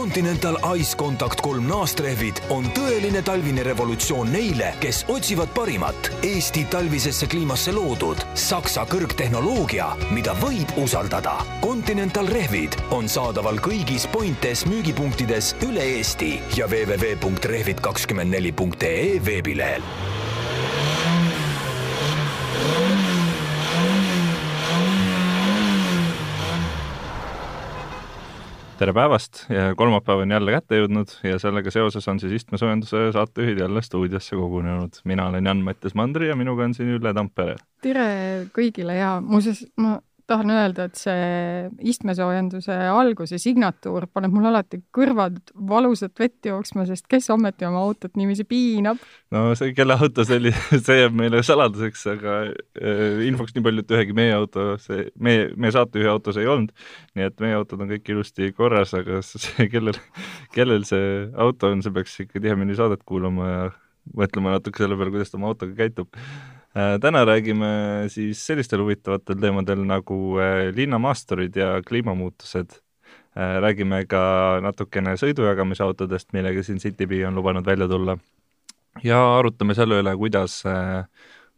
Continental Ice Contact kolm naastrehvid on tõeline talvine revolutsioon neile, kes otsivad parimat Eesti talvisesse kliimasse loodud Saksa kõrgtehnoloogia, mida võib usaldada. Continental rehvid on saadaval kõigis Pointes müügipunktides üle Eesti ja www.rehvid24.ee veebilehel tere päevast, kolmapäev on jälle kätte jõudnud ja sellega seoses on siis istmesoojenduse saatejuhid jälle stuudiosse kogunenud. mina olen Jan-Mattias Mandri ja minuga on siin Ülle Tampere. tere kõigile ja muuseas ma tahan öelda, et see istmesoojenduse alguse signatuur paneb mul alati kõrvad valusat vett jooksma, sest kes ometi oma autot niiviisi piinab? no see, kelle auto see oli, see jääb meile saladuseks, aga äh, infoks nii palju, et ühegi meie auto, see, meie, meie saatejuhi autos ei olnud, nii et meie autod on kõik ilusti korras, aga see, kellel, kellel see auto on, see peaks ikka tihemini saadet kuulama ja mõtlema natuke selle peale, kuidas ta oma autoga käitub täna räägime siis sellistel huvitavatel teemadel nagu äh, linnamaasturid ja kliimamuutused. Äh, räägime ka natukene sõidujagamisautodest, millega siin CityBee on lubanud välja tulla. ja arutame selle üle, kuidas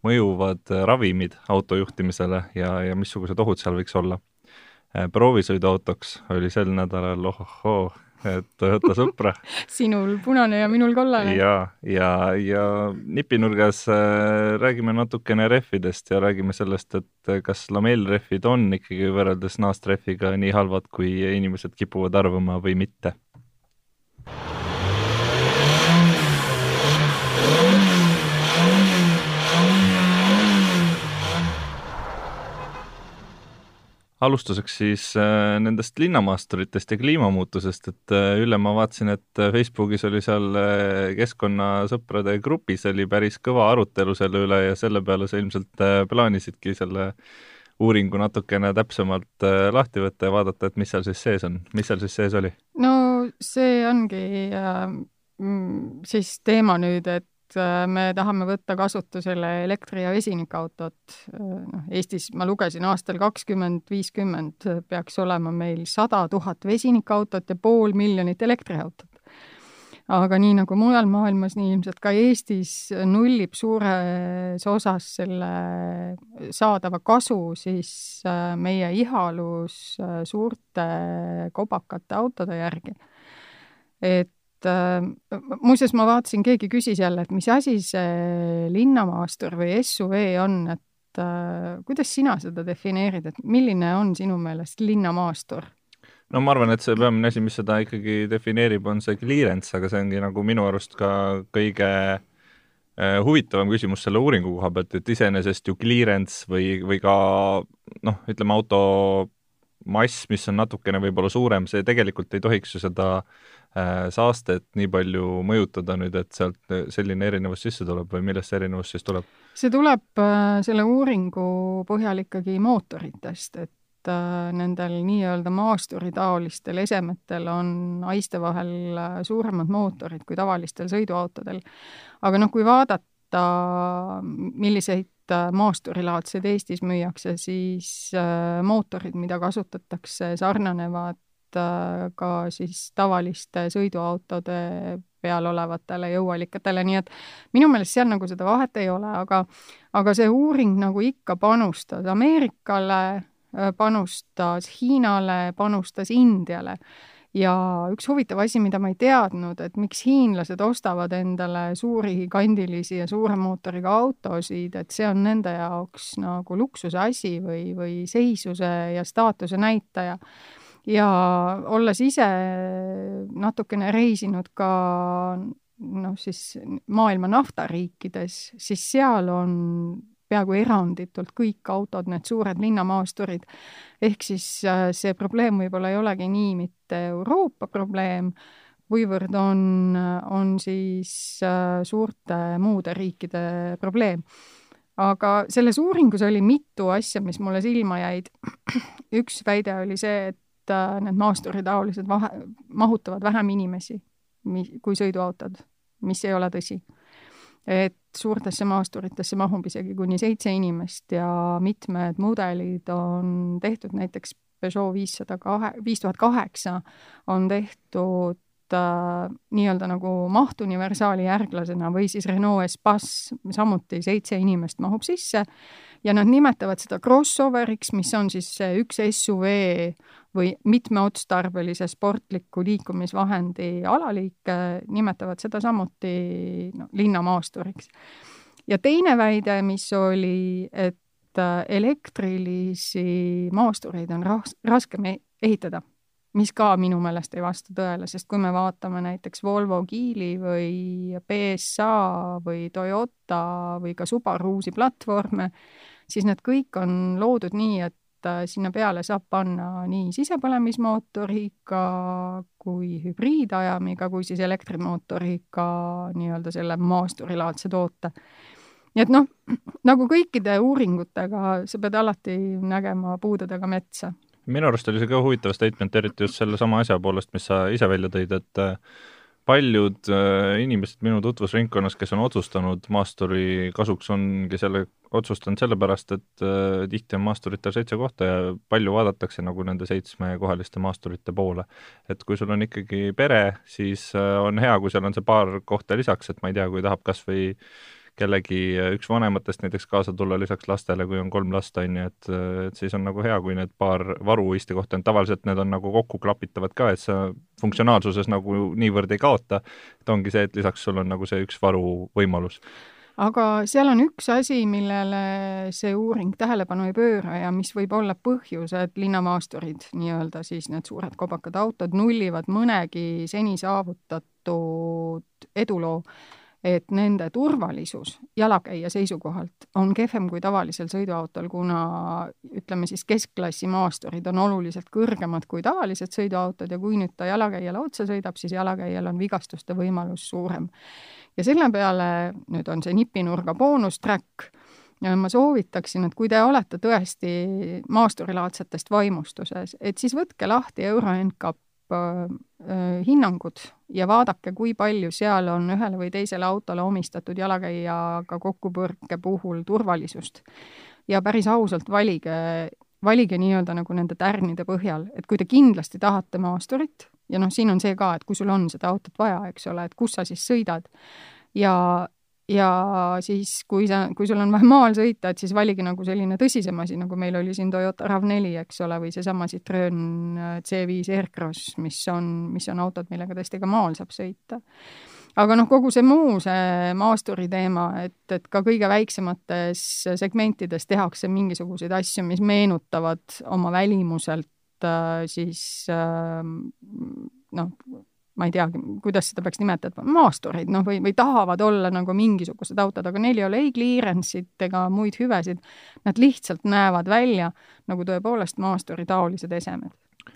mõjuvad ravimid auto juhtimisele ja, ja missugused ohud seal võiks olla. proovisõiduautoks oli sel nädalal ohohoo et Toyota Supra sinul punane ja minul kollane. ja, ja, ja nipinurgas äh, räägime natukene rehvidest ja räägime sellest, et kas lamellrehvid on ikkagi võrreldes naastrehviga nii halvad, kui inimesed kipuvad arvama või mitte alustuseks siis äh, nendest linnamaasturitest ja kliimamuutusest, et äh, Ülle, ma vaatasin, et äh, Facebookis oli seal keskkonnasõprade grupis oli päris kõva arutelu selle üle ja selle peale sa ilmselt plaanisidki selle uuringu natukene täpsemalt lahti võtta ja vaadata, et mis seal siis sees on, mis seal siis sees oli? no see ongi äh, siis teema nüüd, et Äh, me tahame võtta kasutusele elektri- ja vesinikautot. Äh, noh, Eestis ma lugesin aastal kakskümmend viiskümmend peaks olema meil sada tuhat vesinikautot ja pool miljonit elektriautot. aga nii nagu mujal maailmas, nii ilmselt ka Eestis nullib suures osas selle saadava kasu siis äh, meie ihalus suurte kobakate autode järgi. et et äh, muuseas, ma vaatasin, keegi küsis jälle, et mis asi see linnamaastur või SUV on, et äh, kuidas sina seda defineerid, et milline on sinu meelest linnamaastur? no ma arvan, et see peamine asi, mis seda ikkagi defineerib, on see clearance, aga see ongi nagu minu arust ka kõige äh, huvitavam küsimus selle uuringu koha pealt, et iseenesest ju clearance või, või ka noh, ütleme auto mass, mis on natukene võib-olla suurem, see tegelikult ei tohiks ju seda Äh, saastet nii palju mõjutada nüüd, et sealt selline erinevus sisse tuleb või millest see erinevus siis tuleb? see tuleb äh, selle uuringu põhjal ikkagi mootoritest, et äh, nendel nii-öelda maasturitaolistel esemetel on haiste vahel suuremad mootorid kui tavalistel sõiduautodel. aga noh, kui vaadata, milliseid maasturilaadseid Eestis müüakse, siis mootorid, mida kasutatakse, sarnanevad Äh, ka siis tavaliste sõiduautode peal olevatele jõuallikatele, nii et minu meelest seal nagu seda vahet ei ole, aga aga see uuring nagu ikka panustas Ameerikale, äh, panustas Hiinale, panustas Indiale ja üks huvitav asi, mida ma ei teadnud, et miks hiinlased ostavad endale suuri kandilisi ja suure mootoriga autosid, et see on nende jaoks nagu luksuse asi või, või seisuse ja staatuse näitaja. Ja olles ise natukene reisinud ka noh, siis maailma naftariikides, siis seal on peaaegu eranditult kõik autod, need suured linnamaasturid. ehk siis äh, see probleem võib-olla ei olegi nii mitte Euroopa probleem, kuivõrd on, on siis äh, suurte muude riikide probleem. aga selles uuringus oli mitu asja, mis mulle silma jäid. üks väide oli see, et äh, need maasturitaolised vahe, mahutavad vähem inimesi kui sõiduautod, mis ei ole tõsi. Et suurtesse maasturitesse mahub isegi kuni seitse inimest ja mitmed mudelid on tehtud näiteks Peugeot viissada kahe, viis tuhat kaheksa on tehtud äh, nii-öelda nagu mahtuniversaali järglasena või siis Renault Espace, samuti seitse inimest mahub sisse. Ja nad nimetavad seda crossoveriks, mis on siis üks SUV või mitmeotstarbelise sportliku liikumisvahendi alaliik, nimetavad seda samuti no, linnamaasturiks. ja teine väide, mis oli, et äh, elektrilisi maastureid on ras-, raskem e-, ehitada mis ka minu meelest ei vasta tõele, sest kui me vaatame näiteks Volvo Geely või PSA või Toyota või ka Subaru uusi platvorme, siis need kõik on loodud nii, et äh, sinna peale saab panna nii sisepõlemismootoriga kui hübriidajamiga, kui siis elektrimootoriga nii-öelda selle maasturilaadse toote. nii et noh, nagu kõikide uuringutega, sa pead alati nägema puude taga metsa. minu arust oli see ka huvitav statement, eriti just sellesama asja poolest, mis sa ise välja tõid, et äh, paljud äh, inimesed minu tutvusringkonnas, kes on otsustanud maasturi kasuks, ongi selle, otsustanud sellepärast, et äh, tihti on maasturitel seitse kohta ja palju vaadatakse nagu nende seitsmekohaliste maasturite poole. et kui sul on ikkagi pere, siis äh, on hea, kui seal on see paar kohta lisaks, et ma ei tea, kui tahab kas või kellegi üks vanematest näiteks kaasa tulla lisaks lastele, kui on kolm last, on ju, et, et siis on nagu hea, kui need paar varu istekohta on, tavaliselt need on nagu kokku klapitavad ka, et sa funktsionaalsuses nagu niivõrd ei kaota, et ongi see, et lisaks sul on nagu see üks varu võimalus. Aga seal on üks asi, millele see uuring tähelepanu ei pööra ja mis võib olla põhjus, et linnamaasturid, nii-öelda siis need suured kobakad autod, nullivad mõnegi seni saavutatud eduloo et nende turvalisus jalakäija seisukohalt on kehvem kui tavalisel sõiduautol, kuna ütleme siis keskklassi maasturid on oluliselt kõrgemad kui tavalised sõiduautod ja kui nüüd ta jalakäijale otsa sõidab, siis jalakäijal on vigastuste võimalus suurem. ja selle peale nüüd on see nipinurga boonustrack ja ma soovitaksin, et kui te olete tõesti maasturilaadsetest vaimustuses, et siis võtke lahti Euro NCAP äh, hinnangud ja vaadake, kui palju seal on ühele või teisele autole omistatud jalakäijaga kokkupõrke puhul turvalisust. ja päris ausalt valige, valige nii-öelda nagu nende tärnide põhjal, et kui te kindlasti tahate maasturit ja noh, siin on see ka, et kui sul on seda autot vaja, eks ole, et kus sa siis sõidad ja ja siis, kui sa, kui sul on vaja maal sõita, et siis valige nagu selline tõsisem asi, nagu meil oli siin Toyota RAV4, eks ole, või seesama Citroen äh, C5 Aircross, mis on, mis on autod, millega tõesti ka maal saab sõita. aga noh, kogu see muu, see maasturi teema, et, et ka kõige väiksemates segmentides tehakse mingisuguseid asju, mis meenutavad oma välimuselt äh, siis äh, noh, ma ei teagi, kuidas seda peaks nimetama, maastureid, noh, või, või tahavad olla nagu mingisugused autod, aga neil ei ole ei clearance'it ega muid hüvesid. Nad lihtsalt näevad välja nagu tõepoolest maasturi taolised esemed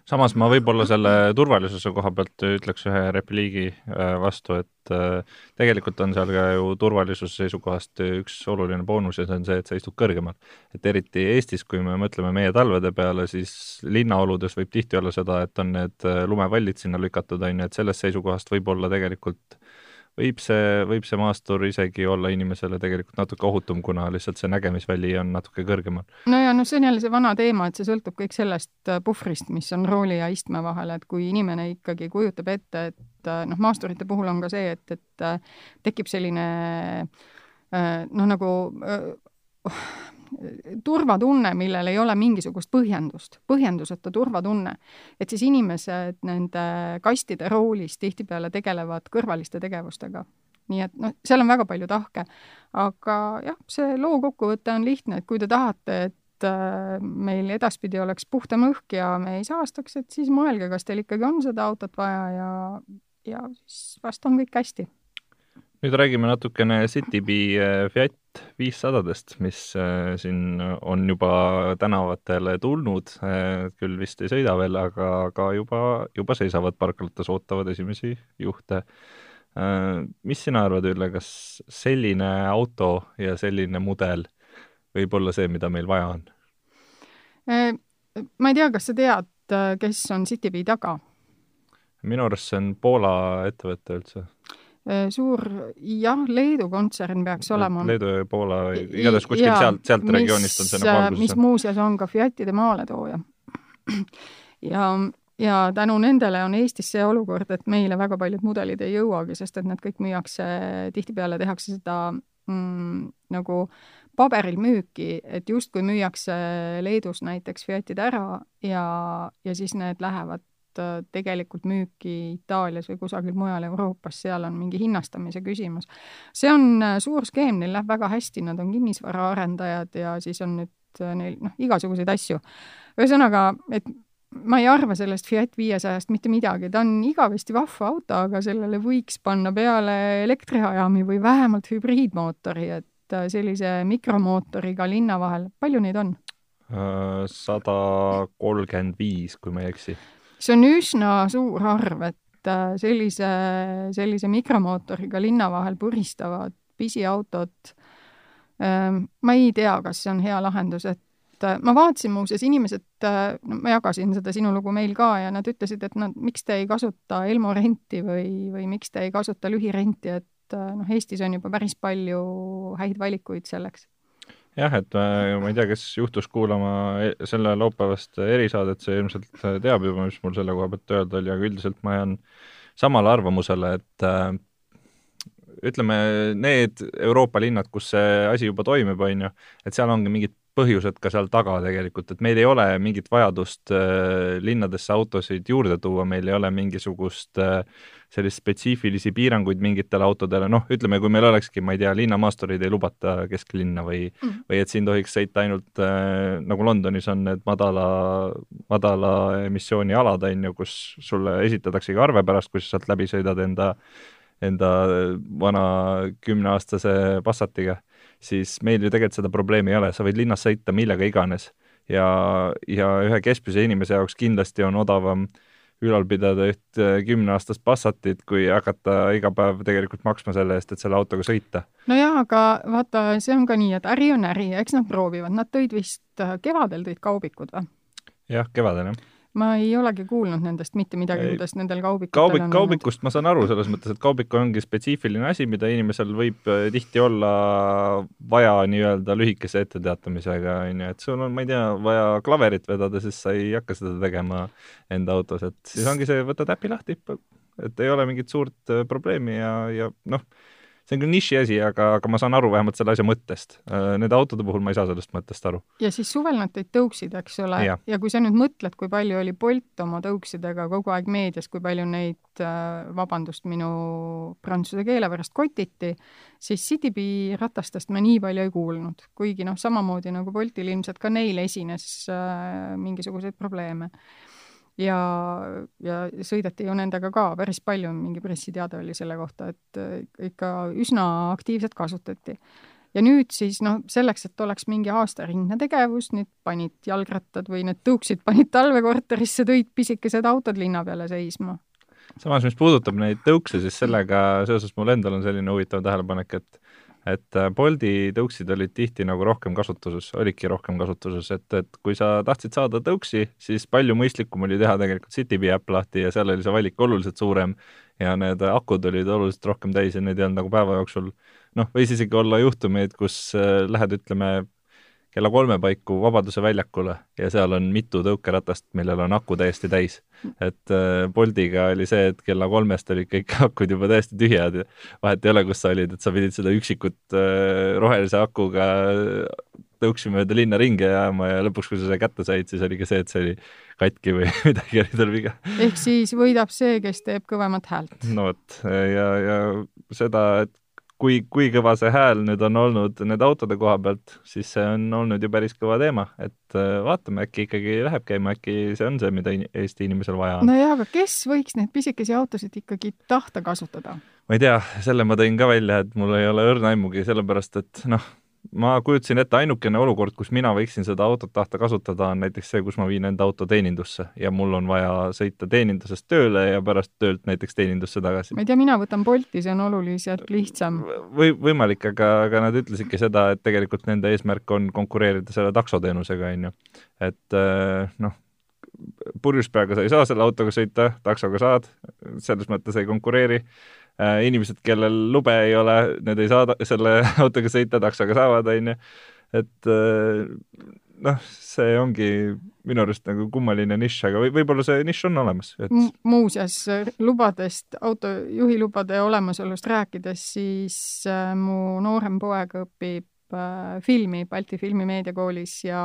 samas ma võib-olla selle turvalisuse koha pealt ütleks ühe repliigi äh, vastu, et äh, tegelikult on seal ka ju turvalisuse seisukohast üks oluline boonus ja see on see, et sa istud kõrgemal. et eriti Eestis, kui me mõtleme meie talvede peale, siis linnaoludes võib tihti olla seda, et on need äh, lumepallid sinna lükatud, on ju, et sellest seisukohast võib olla tegelikult võib see, võib see maastur isegi olla inimesele tegelikult natuke ohutum, kuna lihtsalt see nägemisväli on natuke kõrgemal. no ja noh, see on jälle see vana teema, et see sõltub kõik sellest äh, puhvrist, mis on rooli ja istme vahel, et kui inimene ikkagi kujutab ette, et äh, noh, maasturite puhul on ka see, et, et äh, tekib selline noh, nagu turvatunne, millel ei ole mingisugust põhjendust, põhjenduseta turvatunne, et siis inimesed nende kastide roolis tihtipeale tegelevad kõrvaliste tegevustega. nii et noh, seal on väga palju tahke, aga jah, see loo kokkuvõte on lihtne, et kui te tahate, et äh, meil edaspidi oleks puhtam õhk ja me ei saastaks, et siis mõelge, kas teil ikkagi on seda autot vaja ja, ja siis vast on kõik hästi nüüd räägime natukene Citybee äh, Fiat viissadadest, mis äh, siin on juba tänavatele tulnud, äh, küll vist ei sõida veel, aga, aga juba, juba seisavad parklates, ootavad esimesi juhte. mis sina arvad, Ülle, kas selline auto ja selline mudel võib olla see, mida meil vaja on? ma ei tea, kas sa tead, kes on Citybee taga? minu arust see on Poola ettevõte üldse suur, jah, Leedu kontsern peaks olema. Leedu ja Poola, igatahes kuskilt sealt, sealt mis, regioonist on see nagu alguses. mis muuseas on ka Fiatide maaletooja. ja, ja tänu nendele on Eestis see olukord, et meile väga paljud mudelid ei jõuagi, sest et need kõik müüakse, tihtipeale tehakse seda mm, nagu paberil müüki, et justkui müüakse Leedus näiteks Fiatid ära ja, ja siis need lähevad äh, tegelikult müüki Itaalias või kusagil mujal Euroopas, seal on mingi hinnastamise küsimus. see on äh, suur skeem, neil läheb väga hästi, nad on kinnisvaraarendajad ja siis on nüüd äh, neil noh, igasuguseid asju. ühesõnaga, et ma ei arva sellest Fiat viiesajast mitte midagi, ta on igavesti vahva auto, aga sellele võiks panna peale elektriajami või vähemalt hübriidmootori, et äh, sellise mikromootoriga linna vahel, palju neid on? Äh, sada kolmkümmend viis, kui ma ei eksi. See on üsna suur arv, et äh, sellise, sellise mikromootoriga linna vahel puristavad pisiautod, ähm, ma ei tea, kas see on hea lahendus, et äh, ma vaatasin muuseas, inimesed, äh, no ma jagasin seda sinu lugu meil ka ja nad ütlesid, et nad, miks te ei kasuta Elmo renti või, või miks te ei kasuta lühirenti, et noh, Eestis on juba päris palju häid valikuid selleks. Jah, et ma ei tea, kes juhtus kuulama e-, selle laupäevast erisaadet, see ilmselt teab juba, mis mul selle koha pealt öelda oli, aga üldiselt ma jään samale arvamusele, et ütleme, need Euroopa linnad, kus see asi juba toimib, on ju, et seal ongi mingid põhjused ka seal taga tegelikult, et meil ei ole mingit vajadust äh, linnadesse autosid juurde tuua, meil ei ole mingisugust äh, sellist spetsiifilisi piiranguid mingitele autodele, noh, ütleme, kui meil olekski, ma ei tea, linnamaastureid ei lubata kesklinna või mm., või et siin tohiks sõita ainult äh, nagu Londonis on need madala, madala emissiooni alad, on ju, kus sulle esitataksegi arve pärast, kui sa sealt läbi sõidad enda enda vana kümneaastase Passatiga siis meil ju tegelikult seda probleemi ei ole, sa võid linnas sõita millega iganes. ja, ja ühe keskmise inimese jaoks kindlasti on odavam ülal pidada üht äh, kümneaastast Passatit, kui hakata iga päev tegelikult maksma selle eest, et selle autoga sõita. nojah, aga vaata, see on ka nii, et äri on äri ja eks nad proovivad, nad tõid vist äh, kevadel tõid kaubikud või? jah, kevadel jah ma ei olegi kuulnud nendest mitte midagi, kuidas nendel kaubikutel kaubik, on kaubikust olnud. ma saan aru selles mõttes, et kaubik ongi spetsiifiline asi, mida inimesel võib äh, tihti olla vaja nii-öelda lühikese etteteatamisega, on ju, et sul on, ma ei tea, vaja klaverit vedada, siis sa ei hakka seda tegema enda autos, et siis ongi see, võtad äpi lahti, et ei ole mingit suurt äh, probleemi ja, ja noh, see on küll niši asi, aga, aga ma saan aru vähemalt selle asja mõttest. Äh, nende autode puhul ma ei saa sellest mõttest aru. ja siis suvel nad tõid tõuksid, eks ole, ja kui sa nüüd mõtled, kui palju oli Bolt oma tõuksidega kogu aeg meedias, kui palju neid, äh, vabandust minu prantsuse keele pärast, kotiti, siis CityBee ratastest ma nii palju ei kuulnud, kuigi noh, samamoodi nagu Boltil ilmselt ka neil esines äh, mingisuguseid probleeme ja, ja sõideti ju nendega ka päris palju, mingi pressiteade oli selle kohta, et äh, ikka üsna aktiivselt kasutati. ja nüüd siis noh, selleks, et oleks mingi aastaringne tegevus, nüüd panid jalgrattad või need tõuksid panid talvekorterisse, tõid pisikesed autod linna peale seisma. samas, mis puudutab neid tõukse, siis sellega seoses mul endal on selline huvitav tähelepanek, et et äh, Bolti tõuksid olid tihti nagu rohkem kasutuses, olidki rohkem kasutuses, et, et kui sa tahtsid saada tõuksi, siis palju mõistlikum oli teha tegelikult Citybee äpp lahti ja seal oli see valik oluliselt suurem ja need akud olid oluliselt rohkem täis ja need ei olnud nagu päeva jooksul noh, võis isegi olla juhtumeid, kus äh, lähed, ütleme, kella kolme paiku Vabaduse väljakule ja seal on mitu tõukeratast, millel on aku täiesti täis. et äh, Boltiga oli see, et kella kolmest olid kõik akud juba täiesti tühjad ja vahet ei ole, kus sa olid, et sa pidid seda üksikut äh, rohelise akuga tõuksi mööda linna ringi ajama ja lõpuks, kui sa selle kätte said, siis oli ka see, et see oli katki või midagi oli tal viga. ehk siis võidab see, kes teeb kõvemat häält. no vot, ja, ja seda, et kui, kui kõva see hääl nüüd on olnud nende autode koha pealt, siis see on olnud ju päris kõva teema, et äh, vaatame, äkki ikkagi läheb käima, äkki see on see, mida Eesti inimesel vaja on. nojah, aga kes võiks neid pisikesi autosid ikkagi tahta kasutada? ma ei tea, selle ma tõin ka välja, et mul ei ole õrna aimugi, sellepärast et noh, ma kujutasin ette, ainukene olukord, kus mina võiksin seda autot tahta kasutada, on näiteks see, kus ma viin enda auto teenindusse ja mul on vaja sõita teenindusest tööle ja pärast töölt näiteks teenindusse tagasi. ma ei tea, mina võtan Bolti, see on oluliselt lihtsam. või, võimalik, aga, aga nad ütlesidki seda, et tegelikult nende eesmärk on konkureerida selle taksoteenusega, on ju. et äh, noh, purjus peaga sa ei saa selle autoga sõita, taksoga saad, selles mõttes ei konkureeri inimesed, kellel lube ei ole, need ei saa selle autoga sõita, taksoga saavad, on ju. et äh, noh, see ongi minu arust nagu kummaline nišš, aga või võib-olla see nišš on olemas et.... muuseas, lubadest, autojuhilubade olemasolust rääkides, siis äh, mu noorem poeg õpib äh, filmi Balti Filmimeediakoolis ja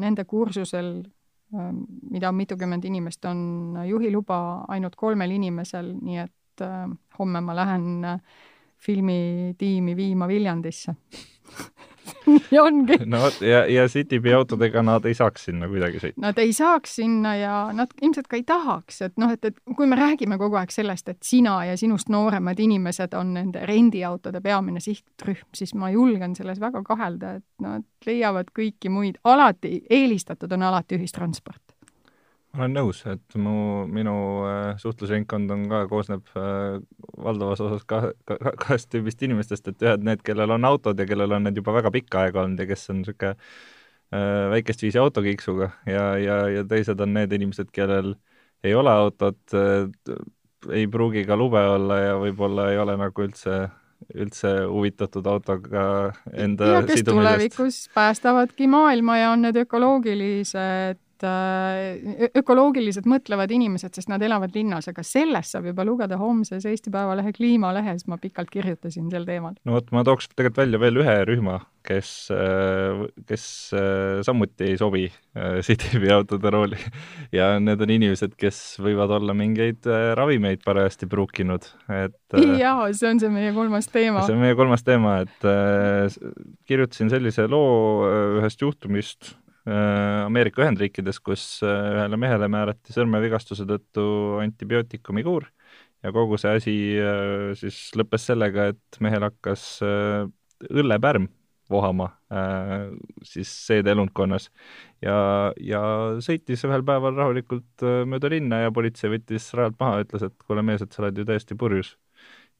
nende kursusel äh,, mida mitukümmend inimest, on juhiluba ainult kolmel inimesel, nii et äh, homme ma lähen äh, filmitiimi viima Viljandisse nii ongi. no vot, ja, ja Citybi autodega nad ei saaks sinna kuidagi sõita? Nad ei saaks sinna ja nad ilmselt ka ei tahaks, et noh, et, et kui me räägime kogu aeg sellest, et sina ja sinust nooremad inimesed on nende rendiautode peamine sihtrühm, siis ma julgen selles väga kahelda, et nad leiavad kõiki muid, alati, eelistatud on alati ühistransport ma olen nõus, et mu, minu äh, suhtlusringkond on ka, koosneb äh, valdavas osas ka, ka, kahest tüübist inimestest, et ühed need, kellel on autod ja kellel on need juba väga pikka aega olnud ja kes on niisugune äh, väikest viisi autokiiksuga ja, ja, ja teised on need inimesed, kellel ei ole autot ei pruugi ka lube olla ja võib-olla ei ole nagu üldse üldse huvitatud autoga enda ja kes tulevikus päästavadki maailma ja on need ökoloogilised ökoloogiliselt mõtlevad inimesed, sest nad elavad linnas, aga sellest saab juba lugeda homses Eesti Päevalehe kliimalehes, ma pikalt kirjutasin sel teemal. no vot, ma tooks tegelikult välja veel ühe rühma, kes, äh, kes äh, samuti ei sobi CTV autode rooli ja need on inimesed, kes võivad olla mingeid ravimeid parajasti pruukinud, et jaa, see on see meie kolmas teema. see on meie kolmas teema, et kirjutasin sellise loo ühest juhtumist, Äh, Ameerika Ühendriikides, kus äh, ühele mehele määrati sõrmevigastuse tõttu antibiootikumi kuur ja kogu see asi äh, siis lõppes sellega, et mehel hakkas õllepärm vohama siis seedeelundkonnas ja, ja sõitis ühel päeval rahulikult mööda linna ja politsei võttis rajalt maha, ütles, et kuule mees, et sa oled ju täiesti purjus.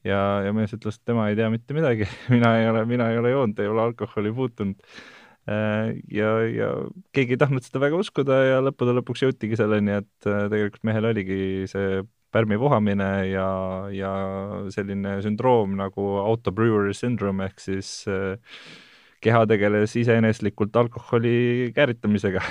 Ja, ja mees ütles, et tema ei tea mitte midagi mina ei ole, mina ei ole joonud, ei ole alkoholi puutunud. Äh, ja, ja keegi ei tahtnud seda väga uskuda ja lõppude lõpuks jõutigi selleni, et äh, tegelikult mehel oligi see pärmi vohamine ja, ja selline sündroom nagu autobrewery syndrome ehk siis äh, keha tegeles iseeneslikult alkoholi kääritamisega.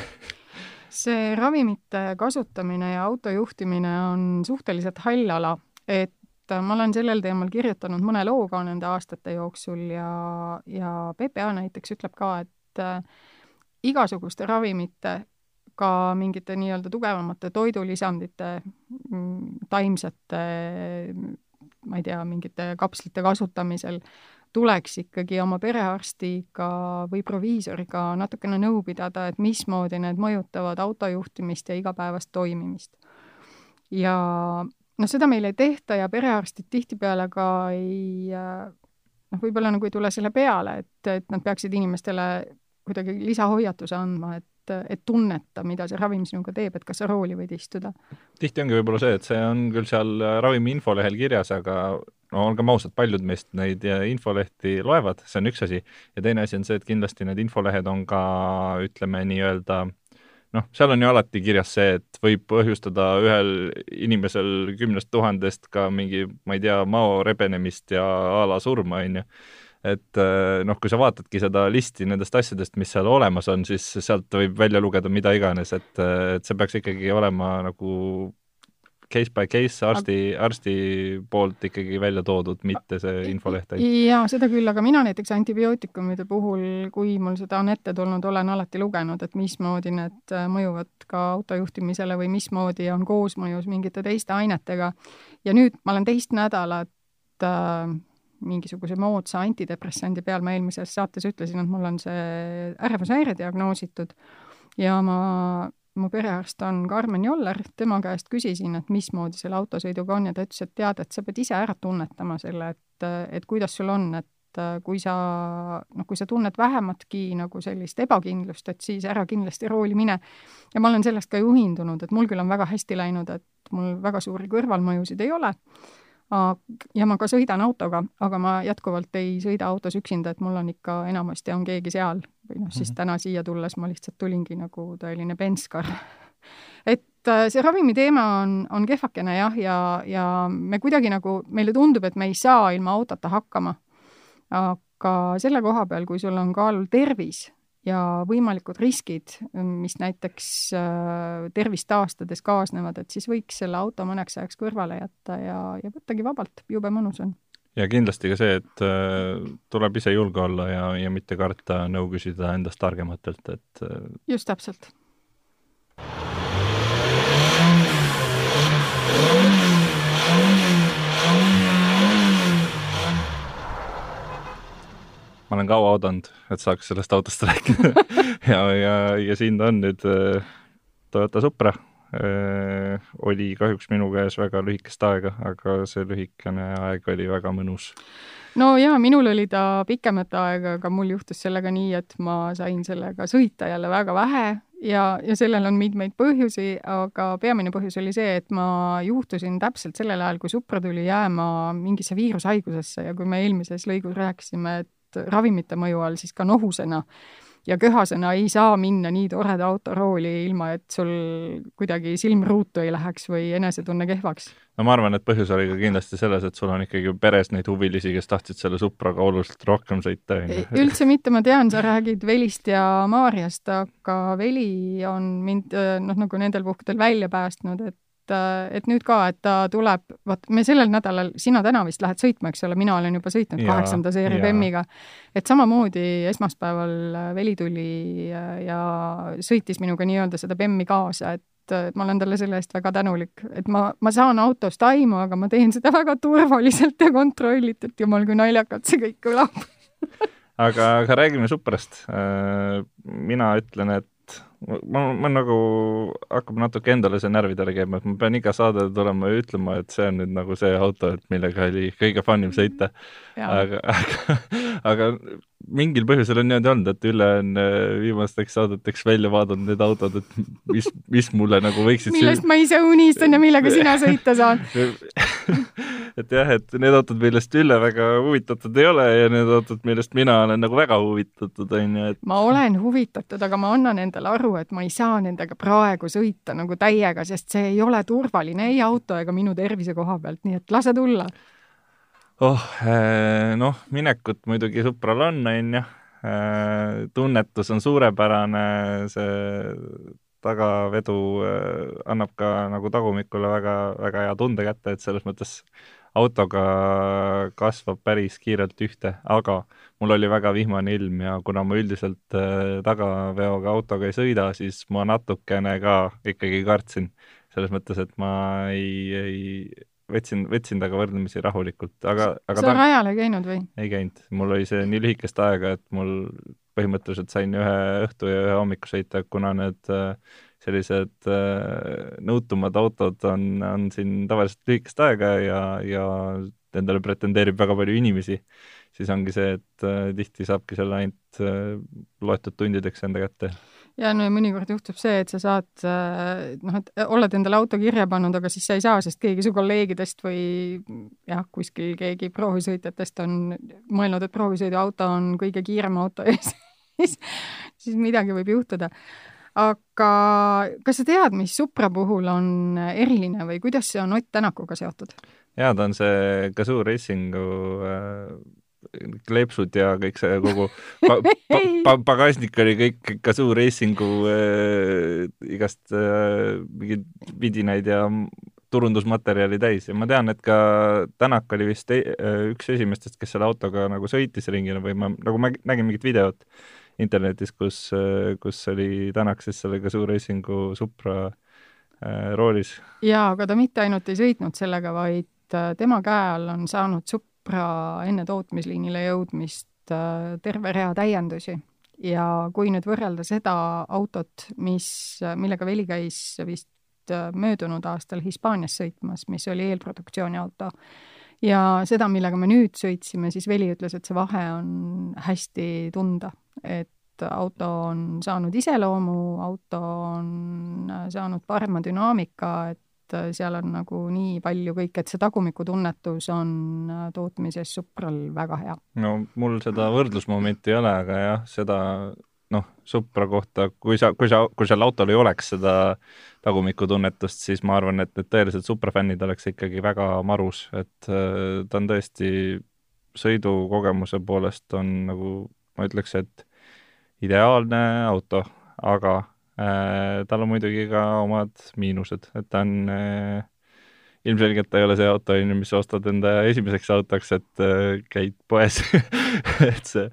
See ravimite kasutamine ja autojuhtimine on suhteliselt hall ala, et ma olen sellel teemal kirjutanud mõne loo ka nende aastate jooksul ja, ja PPA näiteks ütleb ka, et et äh, igasuguste ravimite, ka mingite nii-öelda tugevamate toidulisandite, mm, taimsete, ma ei tea, mingite kapslite kasutamisel tuleks ikkagi oma perearstiga või proviisoriga natukene nõu pidada, et mismoodi need mõjutavad autojuhtimist ja igapäevast toimimist. ja noh, seda meil ei tehta ja perearstid tihtipeale ka ei äh, noh, võib-olla nagu ei tule selle peale, et, et nad peaksid inimestele kuidagi lisahoiatuse andma, et et tunneta, mida see ravim sinuga teeb, et kas sa rooli võid istuda. tihti ongi võib-olla see, et see on küll seal ravimi infolehel kirjas, aga no olgem ausad, paljud meist neid infolehti loevad, see on üks asi, ja teine asi on see, et kindlasti need infolehed on ka ütleme nii-öelda noh, seal on ju alati kirjas see, et võib põhjustada ühel inimesel kümnest tuhandest ka mingi, ma ei tea, mao rebenemist ja a la surma, on ju. Et äh, noh, kui sa vaatadki seda listi nendest asjadest, mis seal olemas on, siis sealt võib välja lugeda mida iganes, et, äh, et see peaks ikkagi olema nagu case by case arsti, arsti poolt ikkagi välja toodud, mitte see infoleht. jaa, seda küll, aga mina näiteks antibiootikumide puhul, kui mul seda on ette tulnud, olen alati lugenud, et mismoodi need äh, mõjuvad ka autojuhtimisele või mismoodi on koosmõjus mingite teiste ainetega. ja nüüd ma olen teist nädalat äh, mingisuguse moodsa antidepressandi peal, ma eelmises saates ütlesin, et mul on see ärevushäire diagnoositud ja ma, mu perearst on Karmen Joller, tema käest küsisin, et mismoodi selle autosõiduga on ja ta ütles, et tead, et sa pead ise ära tunnetama selle, et, et kuidas sul on, et kui sa, noh, kui sa tunned vähematki nagu sellist ebakindlust, et siis ära kindlasti rooli mine. ja ma olen sellest ka juhindunud, et mul küll on väga hästi läinud, et mul väga suuri kõrvalmõjusid ei ole ja ma ka sõidan autoga, aga ma jätkuvalt ei sõida autos üksinda, et mul on ikka enamasti on keegi seal või noh, siis mhm. täna siia tulles ma lihtsalt tulingi nagu tõeline penskar et äh, see ravimi teema on, on kehvakene jah, ja, ja me kuidagi nagu, meile tundub, et me ei saa ilma autota hakkama. aga selle koha peal, kui sul on kaalul tervis ja võimalikud riskid, mis näiteks tervist taastades kaasnevad, et siis võiks selle auto mõneks ajaks kõrvale jätta ja, ja võttagi vabalt, jube mõnus on ja kindlasti ka see, et äh, tuleb ise julge olla ja, ja mitte karta nõu küsida endast targematelt, et äh, just täpselt. Ma olen kaua oodanud, et saaks sellest autost rääkida ja, ja, ja siin ta on nüüd äh, Toyota Supra Äh, oli kahjuks minu käes väga lühikest aega, aga see lühikene aeg oli väga mõnus. no jaa, minul oli ta pikemat aega, aga mul juhtus sellega nii, et ma sain sellega sõita jälle väga vähe ja, ja sellel on mitmeid põhjusi, aga peamine põhjus oli see, et ma juhtusin täpselt sellel ajal, kui Supra tuli jääma mingisse viirushaigusesse ja kui me eelmises lõigus rääkisime, et ravimite mõju all siis ka nohusena ja köhasena ei saa minna nii toreda autorooli, ilma et sul kuidagi silm ruutu ei läheks või enesetunne kehvaks. no ma arvan, et põhjus oli ka kindlasti selles, et sul on ikkagi peres neid huvilisi, kes tahtsid selle Supraga oluliselt rohkem sõita, ju. üldse mitte, ma tean, sa räägid Velist ja Maarjast, aga Veli on mind noh, nagu nendel puhkudel välja päästnud, et et, et nüüd ka, et ta tuleb, vot me sellel nädalal, sina täna vist lähed sõitma, eks ole, mina olen juba sõitnud kaheksanda seeria BEM-iga. et samamoodi esmaspäeval Veli tuli ja, ja sõitis minuga nii-öelda seda BEM-i kaasa, et ma olen talle selle eest väga tänulik, et ma, ma saan autost aimu, aga ma teen seda väga turvaliselt ja kontrollitult, jumal, kui naljakalt see kõik kõlab aga, aga räägime Suprast. Äh, mina ütlen, et ma, ma nagu, hakkab natuke endale see närvidele käima, et ma pean iga saade tulema ja ütlema, et see on nüüd nagu see auto, et millega oli kõige fun im sõita. aga, aga, aga mingil põhjusel on niimoodi olnud, et Ülle on äh, viimasteks saadeteks välja vaadanud need autod, et mis, mis mulle nagu võiksid millest ma ise unistan ja millega sina sõita saad et jah, et need autod, millest Ülle väga huvitatud ei ole ja need autod, millest mina olen nagu väga huvitatud, on ju, et ma olen huvitatud, aga ma annan endale aru, et ma ei saa nendega praegu sõita nagu täiega, sest see ei ole turvaline ei auto ega minu tervise koha pealt, nii et lase tulla oh, eh, noh, minekut muidugi Supral on, on ju, eh, tunnetus on suurepärane, see tagavedu eh, annab ka nagu tagumikule väga, väga hea tunde kätte, et selles mõttes autoga kasvab päris kiirelt ühte, aga mul oli väga vihmane ilm ja kuna ma üldiselt tagaveoga autoga ei sõida, siis ma natukene ka ikkagi kartsin. selles mõttes, et ma ei, ei, võtsin, võtsin temaga võrdlemisi rahulikult, aga, aga sa ta... rajal ei käinud või? ei käinud, mul oli see nii lühikest aega, et mul põhimõtteliselt sain ühe õhtu ja ühe hommiku sõita, kuna need äh, sellised äh, nõutumad autod on, on siin tavaliselt lühikest aega ja, ja endale pretendeerib väga palju inimesi, siis ongi see, et äh, tihti saabki selle ainult loetud tundideks enda kätte ja no ja mõnikord juhtub see, et sa saad äh, noh, et oled endale auto kirja pannud, aga siis sa ei saa, sest keegi su kolleegidest või jah, kuskil keegi proovisõitjatest on mõelnud, et proovisõiduauto on kõige kiirem auto ja siis, siis midagi võib juhtuda. aga kas sa tead, mis Supra puhul on eriline või kuidas see on Ott Tänakuga seotud? jaa, ta on see Gazoo Racingu äh kleepsud ja kõik see kogu pa, pa, pa, pagasnik oli kõik Kazoo Racingu äh, igast äh, mingeid vidinaid ja turundusmaterjali täis ja ma tean, et ka Tänak oli vist e üks esimestest, kes selle autoga nagu sõitis ringile või ma nagu ma nägin mingit videot internetis, kus, äh, kus oli Tänak siis selle Kazoo Racingu Supra äh, roolis. jaa, aga ta mitte ainult ei sõitnud sellega, vaid tema käe all on saanud Supra Supra enne tootmisliinile jõudmist äh, terve rea täiendusi. Ja kui nüüd võrrelda seda autot, mis, millega Veli käis vist äh, möödunud aastal Hispaanias sõitmas, mis oli eelproduktsiooni auto, ja seda, millega me nüüd sõitsime, siis Veli ütles, et see vahe on hästi tunda, et auto on saanud iseloomu, auto on äh, saanud parema dünaamika, et et äh, seal on nagu nii palju kõike, et see tagumikutunnetus on äh, tootmises Supral väga hea. no mul seda võrdlusmomenti ei ole, aga jah, seda noh, Supra kohta, kui sa, kui sa, kui seal autol ei oleks seda tagumikutunnetust, siis ma arvan, et need tõelised Supra fännid oleks ikkagi väga marus, et äh, ta on tõesti sõidukogemuse poolest on nagu, ma ütleks, et ideaalne auto, aga tal on muidugi ka omad miinused, et ta on äh, ilmselgelt ta ei ole see auto, on ju, mis sa ostad enda esimeseks autoks, et äh, käid poes et see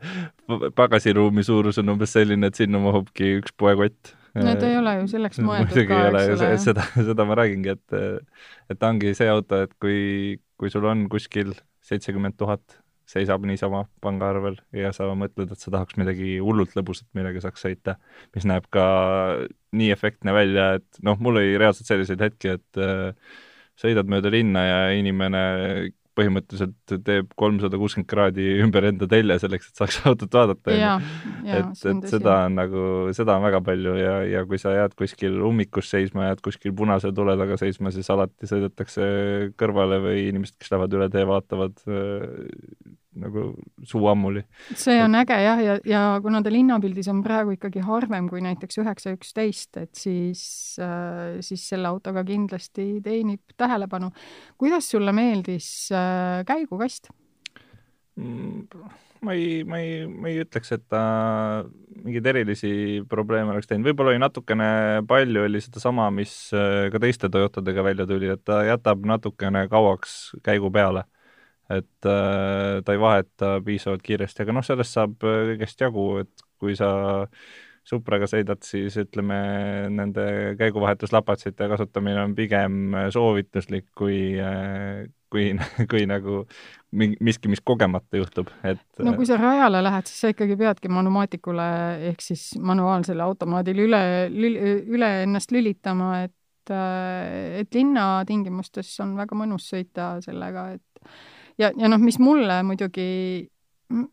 pagasiruumi suurus on umbes selline, et sinna mahubki üks poekott. no ta ei ole ju selleks mõeldud ka, eks ole. seda, seda ma räägingi, et, et ta ongi see auto, et kui, kui sul on kuskil seitsekümmend tuhat seisab niisama pangaarvel ja sa mõtled, et sa tahaks midagi hullult lõbusat, millega saaks sõita, mis näeb ka nii efektne välja, et noh, mul oli reaalselt selliseid hetki, et äh, sõidad mööda linna ja inimene põhimõtteliselt teeb kolmsada kuuskümmend kraadi ümber enda telje selleks, et saaks autot vaadata, et, et seda on nagu, seda on väga palju ja, ja kui sa jääd kuskil ummikus seisma, jääd kuskil punase tule taga seisma, siis alati sõidetakse kõrvale või inimesed, kes lähevad üle tee, vaatavad nagu suu ammuli. see on äge jah, ja, ja kuna ta linnapildis on praegu ikkagi harvem kui näiteks üheksa üksteist, et siis äh,, siis selle autoga kindlasti teenib tähelepanu. kuidas sulle meeldis äh, käigukast mm,? ma ei, ma ei, ma ei ütleks, et ta mingeid erilisi probleeme oleks teinud, võib-olla oli natukene palju, oli sedasama, mis äh, ka teiste Toyotadega välja tuli, et ta jätab natukene kauaks käigu peale et äh, ta ei vaheta piisavalt kiiresti, aga noh, sellest saab äh, kõigest jagu, et kui sa Supraga sõidad, siis ütleme, nende käiguvahetuslapatsite kasutamine on pigem soovituslik kui, äh, kui, kui nagu miski, mis kogemata juhtub, et no kui sa rajale lähed, siis sa ikkagi peadki manumaatikule ehk siis manuaalsele automaadile üle, üle ennast lülitama, et et linnatingimustes on väga mõnus sõita sellega, et ja, ja noh, mis mulle muidugi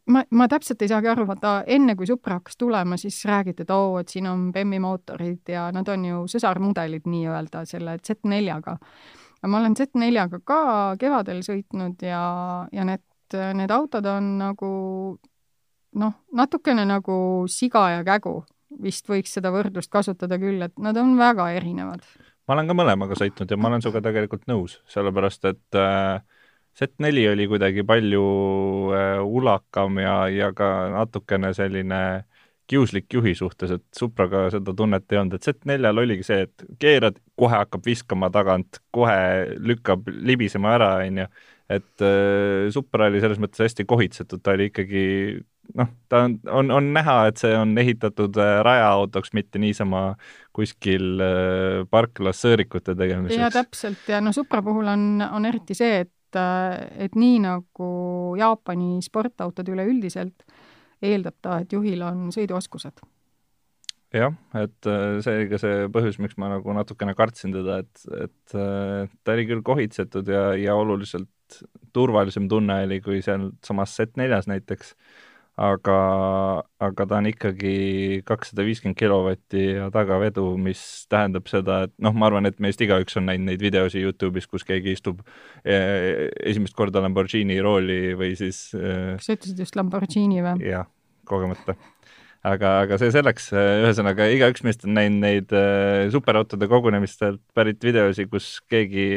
ma, ma täpselt ei saagi aru, vaata enne kui Supra hakkas tulema, siis räägiti, et oo, et siin on BEM-i mootorid ja nad on ju sõsarmudelid nii-öelda selle Z4-ga. aga ma olen Z4-ga ka kevadel sõitnud ja, ja need, need autod on nagu noh, natukene nagu siga ja kägu, vist võiks seda võrdlust kasutada küll, et nad on väga erinevad. ma olen ka mõlemaga sõitnud ja ma olen sinuga tegelikult nõus, sellepärast et äh, Z4 oli kuidagi palju äh, ulakam ja, ja ka natukene selline kiuslik juhi suhtes, et Supraga seda tunnet ei olnud, et Z4-l oligi see, et keerad, kohe hakkab viskama tagant, kohe lükkab libisema ära, on ju. et äh, Supra oli selles mõttes hästi kohitsetud, ta oli ikkagi noh, ta on, on, on näha, et see on ehitatud äh, rajaautoks, mitte niisama kuskil äh, parklas sõõrikute tegemiseks. ja täpselt ja no Supra puhul on, on eriti see, et et, et nii nagu Jaapani sportautod üleüldiselt, eeldab ta, et juhil on sõiduoskused. jah, et äh, see oli ka see põhjus, miks ma nagu natukene kartsin teda, et, et äh, ta oli küll kohitsetud ja, ja oluliselt turvalisem tunne oli kui sealsamas Z4-s näiteks aga, aga ta on ikkagi kakssada viiskümmend kilovatti ja tagavedu, mis tähendab seda, et noh, ma arvan, et meist igaüks on näinud neid videosi Youtube'is, kus keegi istub eh, esimest korda Lamborghini rooli või siis eh, kas sa ütlesid just Lamborghini või? jah, kogemata. Aga, aga see selleks, ühesõnaga igaüks meist on näinud neid superautode kogunemistelt pärit videosi, kus keegi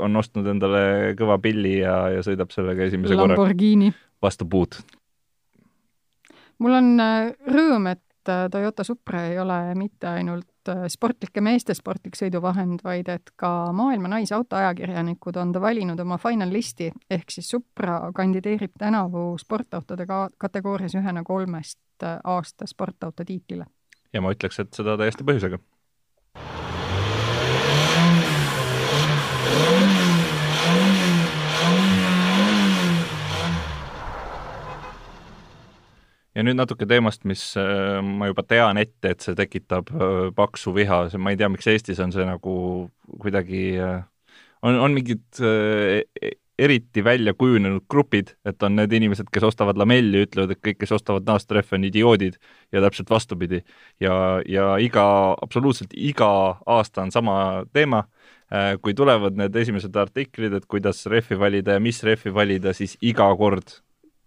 on ostnud endale kõva pilli ja, ja sõidab sellega esimese korra vastu puud mul on äh, rõõm, et äh, Toyota Supra ei ole mitte ainult äh, sportlike meeste sportlik sõiduvahend, vaid et ka maailma naisautoajakirjanikud on ta valinud oma final listi, ehk siis Supra kandideerib tänavu sportautode ka kategoorias ühena kolmest aasta sportauto tiitlile. ja ma ütleks, et seda täiesti põhjusega ja nüüd natuke teemast, mis äh, ma juba tean ette, et see tekitab äh, paksu viha, ma ei tea, miks Eestis on see nagu kuidagi, äh, on, on mingid e-, eriti välja kujunenud grupid, et on need inimesed, kes ostavad lamelli, ütlevad, et kõik, kes ostavad naastrehve, on idioodid ja täpselt vastupidi. ja, ja iga, absoluutselt iga aasta on sama teema, kui tulevad need esimesed artiklid, et kuidas rehvi valida ja mis rehvi valida, siis iga kord,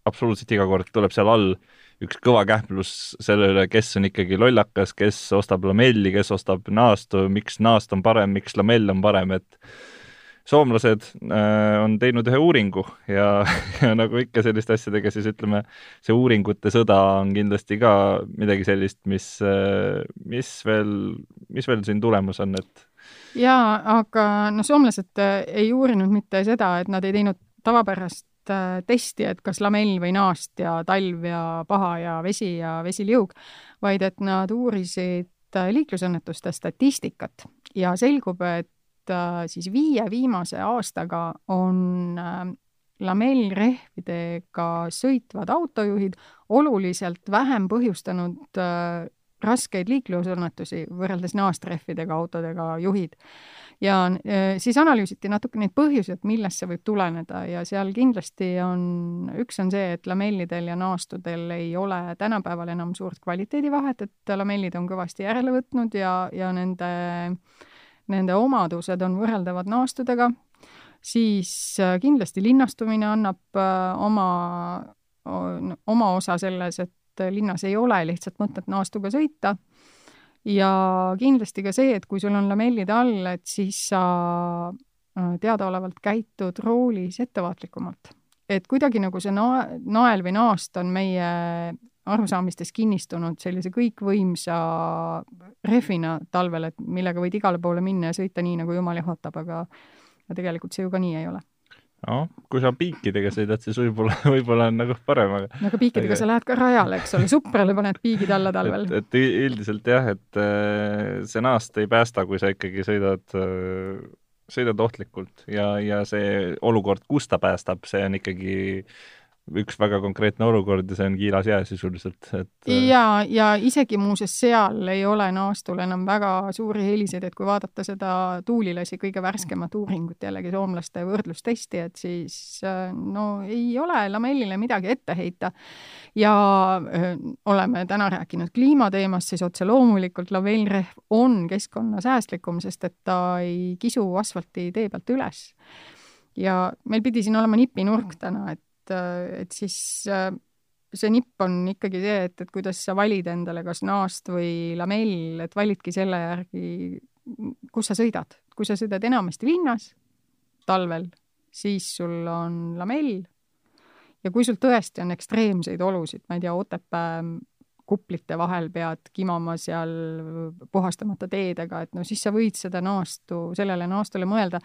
absoluutselt iga kord tuleb seal all üks kõva kähmlus selle üle, kes on ikkagi lollakas, kes ostab lamelli, kes ostab naastu, miks naast on parem, miks lamell on parem, et soomlased äh, on teinud ühe uuringu ja, ja nagu ikka selliste asjadega, siis ütleme, see uuringute sõda on kindlasti ka midagi sellist, mis, äh, mis veel, mis veel siin tulemas on, et jaa, aga no soomlased äh, ei uurinud mitte seda, et nad ei teinud tavapärast testi, et kas lamell või naast ja talv ja paha ja vesi ja vesiliug, vaid et nad uurisid liiklusõnnetuste statistikat ja selgub, et Äh, siis viie viimase aastaga on äh, lamellrehvidega sõitvad autojuhid oluliselt vähem põhjustanud äh, raskeid liiklusõnnetusi võrreldes naastrehvidega autodega juhid. Ja siis analüüsiti natuke neid põhjuseid, millest see võib tuleneda ja seal kindlasti on, üks on see, et lamellidel ja naastudel ei ole tänapäeval enam suurt kvaliteedivahet, et lamellid on kõvasti järele võtnud ja, ja nende nende omadused on võrreldavad naastudega, siis äh, kindlasti linnastumine annab äh, oma, oma osa selles, et linnas ei ole lihtsalt mõtet naastuga sõita ja kindlasti ka see, et kui sul on lamellid all, et siis sa äh, teadaolevalt käitud roolis ettevaatlikumalt. et kuidagi nagu see na-, nael või naast on meie arusaamistes kinnistunud sellise kõikvõimsa rehvina talvel, et millega võid igale poole minna ja sõita nii, nagu jumal jahutab, aga aga tegelikult see ju ka nii ei ole. Noh, kui sa piikidega sõidad, siis võib-olla, võib-olla on nagu parem, aga no aga piikidega aga... sa lähed ka rajale, eks ole, suprale paned piigid alla talvel. et, et üldiselt jah, et äh, see naast ei päästa, kui sa ikkagi sõidad äh, sõidad ohtlikult ja, ja see olukord, kus ta päästab, see on ikkagi üks väga konkreetne olukord ja see on kiilas jää sisuliselt, et äh, ja, ja isegi muuseas seal ei ole naastul enam väga suuri eeliseid, et kui vaadata seda Tuulilasi kõige värskemat uuringut, jällegi soomlaste võrdlustesti, et siis äh, no ei ole lamellile midagi ette heita. ja öö, äh, oleme täna rääkinud kliimateemast, siis otse loomulikult lamellrehv on keskkonnasäästlikum, sest et ta ei kisu asfalti tee pealt üles ja meil pidi siin olema nipinurk täna, et et, et siis äh, see nipp on ikkagi see, et, et kuidas sa valid endale kas naast või lamell, et validki selle järgi, kus sa sõidad. kui sa sõidad enamasti linnas talvel, siis sul on lamell ja kui sul tõesti on ekstreemseid olusid, ma ei tea, Otepää kuplite vahel pead kimama seal puhastamata teedega, et no siis sa võid seda naastu, sellele naastule mõelda.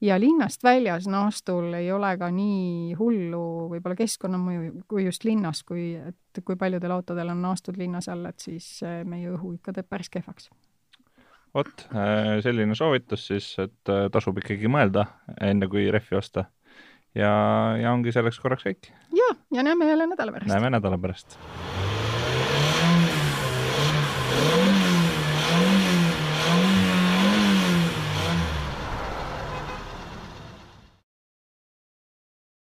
ja linnast väljas naastul ei ole ka nii hullu võib-olla keskkonnamõju kui just linnas, kui, et kui paljudel autodel on naastud linnas all, et siis meie õhu ikka teeb päris kehvaks vot, äh, selline soovitus siis, et äh, tasub ikkagi mõelda, enne kui rehvi osta. ja, ja ongi selleks korraks kõik. ja, ja näeme jälle nädala pärast. näeme nädala pärast